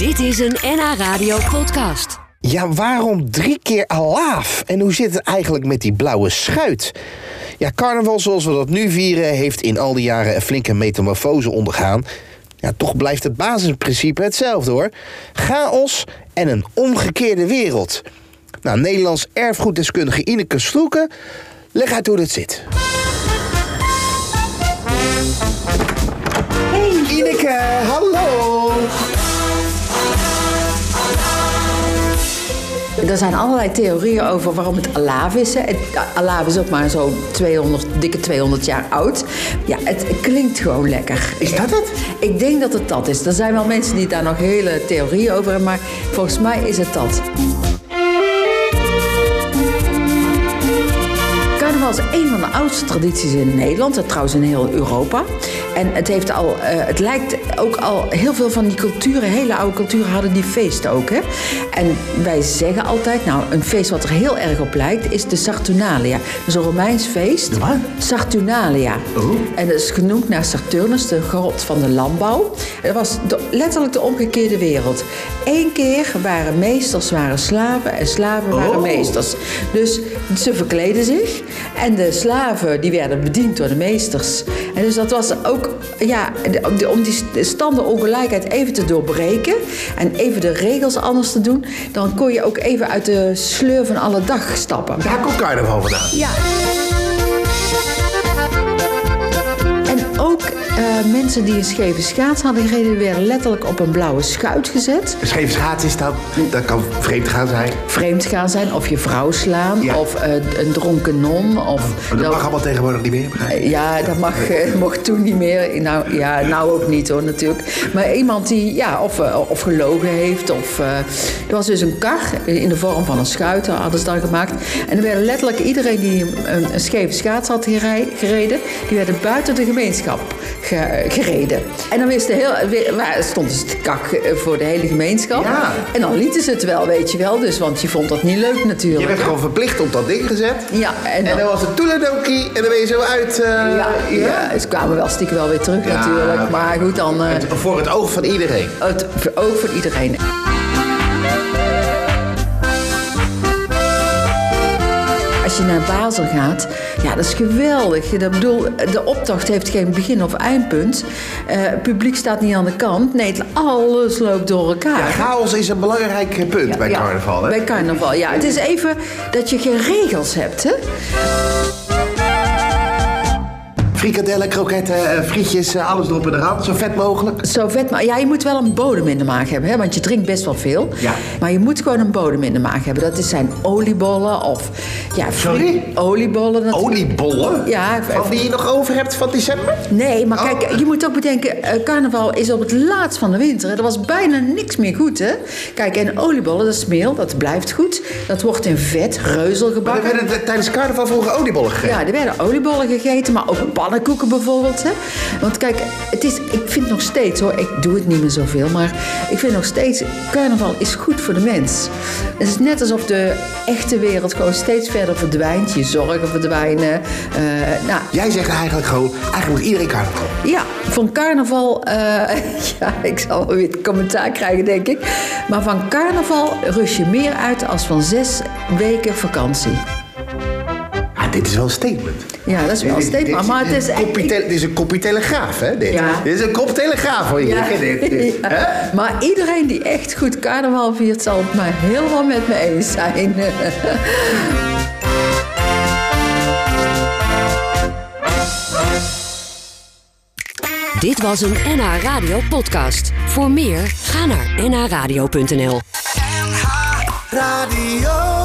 Dit is een NH Radio podcast. Ja, waarom drie keer alaaf? En hoe zit het eigenlijk met die blauwe schuit? Ja, carnaval zoals we dat nu vieren... heeft in al die jaren een flinke metamorfose ondergaan. Ja, toch blijft het basisprincipe hetzelfde hoor. Chaos en een omgekeerde wereld. Nou, Nederlands erfgoeddeskundige Ineke Sloeken... leg uit hoe dat zit. Er zijn allerlei theorieën over waarom het alaaf is. Het, alaaf is ook maar zo 200, dikke 200 jaar oud. Ja, het klinkt gewoon lekker. Is dat het? Ik denk dat het dat is. Er zijn wel mensen die daar nog hele theorieën over hebben, maar volgens mij is het dat. Is een van de oudste tradities in Nederland, en trouwens in heel Europa. En het, heeft al, eh, het lijkt ook al heel veel van die culturen, hele oude culturen hadden die feesten ook. Hè? En wij zeggen altijd, nou, een feest wat er heel erg op lijkt, is de Saturnalia. Dat is een Romeins feest. wat? Saturnalia. Oh. En dat is genoemd naar Saturnus, de god van de landbouw. Dat was de- letterlijk de omgekeerde wereld. Eén keer waren meesters waren slaven en slaven waren Oh. meesters. Dus ze verkleden zich en de slaven die werden bediend door de meesters. En dus dat was ook, ja, om die standenongelijkheid even te doorbreken en even de regels anders te doen, dan kon je ook even uit de sleur van alle dag stappen. Daar komt carnaval vandaan. Ja. Eh, mensen die een scheve schaats hadden gereden, werden letterlijk op een blauwe schuit gezet. Scheef schaats is dat, dat kan vreemd gaan zijn. Vreemd gaan zijn, of je vrouw slaan, Ja. of eh, een dronken non. Of, Maar dat mag allemaal tegenwoordig niet meer? Ja, dat mag, eh, mocht toen niet meer. Nou, ja, nou ook niet hoor, natuurlijk. Maar iemand die, ja, of, of gelogen heeft. Of, er was dus een kar in de vorm van een schuit, hadden ze dan gemaakt. En er werden letterlijk iedereen die een, een scheve schaats had gereden, die werden buiten de gemeenschap ge- gereden. En dan wist de heel, waar stond dus de kak eh, voor de hele gemeenschap. Ja. En dan lieten ze het wel, weet je wel. Dus, want je vond dat niet leuk natuurlijk. Je werd gewoon verplicht op dat ding gezet. Ja, en En dan, was het toeledokie en dan ben je zo uit. eh, ja, ja, ze kwamen wel stiekem wel weer terug natuurlijk. Maar goed, dan... eh, Het- Voor het oog van iedereen. het ook voor iedereen. Je naar Basel gaat, ja, dat is geweldig. Ik bedoel, de optocht heeft geen begin of eindpunt. Eh, het publiek staat niet aan de kant. Nee, alles loopt door elkaar. Ja, chaos is een belangrijk eh, punt bij carnaval. Hè? Bij carnaval, ja. Het is even dat je geen regels hebt, hè? Frikadellen, kroketten, eh, frietjes, eh, alles erop en eraan. Zo vet mogelijk. Zo vet, maar ja, je moet wel een bodem in de maag hebben, hè? want je drinkt best wel veel. Ja. Maar je moet gewoon een bodem in de maag hebben. Dat zijn oliebollen of ja, Sorry? oliebollen. natuurlijk. Oliebollen? Ja, Van die je nog over hebt van december? Nee, maar Oh. kijk, je moet ook bedenken, eh, carnaval is op het laatst van de winter. Er was bijna niks meer goed, hè? Kijk, en oliebollen, dat is meel, dat blijft goed. Dat wordt in vet, reuzel Maar er gebakken. werden tijdens carnaval vroeger oliebollen gegeten. Ja, er werden oliebollen gegeten, maar ook pannenkoeken bijvoorbeeld. Hè? Want kijk, het is, ik vind nog steeds hoor, ik doe het niet meer zoveel, maar ik vind nog steeds, carnaval is goed voor de mens. Het is net alsof de echte wereld gewoon steeds verder verdwijnt. Je zorgen verdwijnen. eh, nou, Jij zegt eigenlijk gewoon, eigenlijk moet iedereen carnaval. ja, van carnaval, eh, ja, ik zal wel weer commentaar krijgen, denk ik. Maar van carnaval rust je meer uit als van zes weken vakantie. Dit is wel een statement. Ja, dat is wel een Dit- dit- statement, maar het is tele- dit is een kopje telegraaf, hè? Dit, Ja. dit is een kop telegraaf voor je. Ja. Dit, dit. Ja. Hè? Maar iedereen die echt goed carnaval viert, zal het maar helemaal met me eens zijn. Dit was een NH Radio podcast. Voor meer, ga naar nhradio.nl. NH Radio.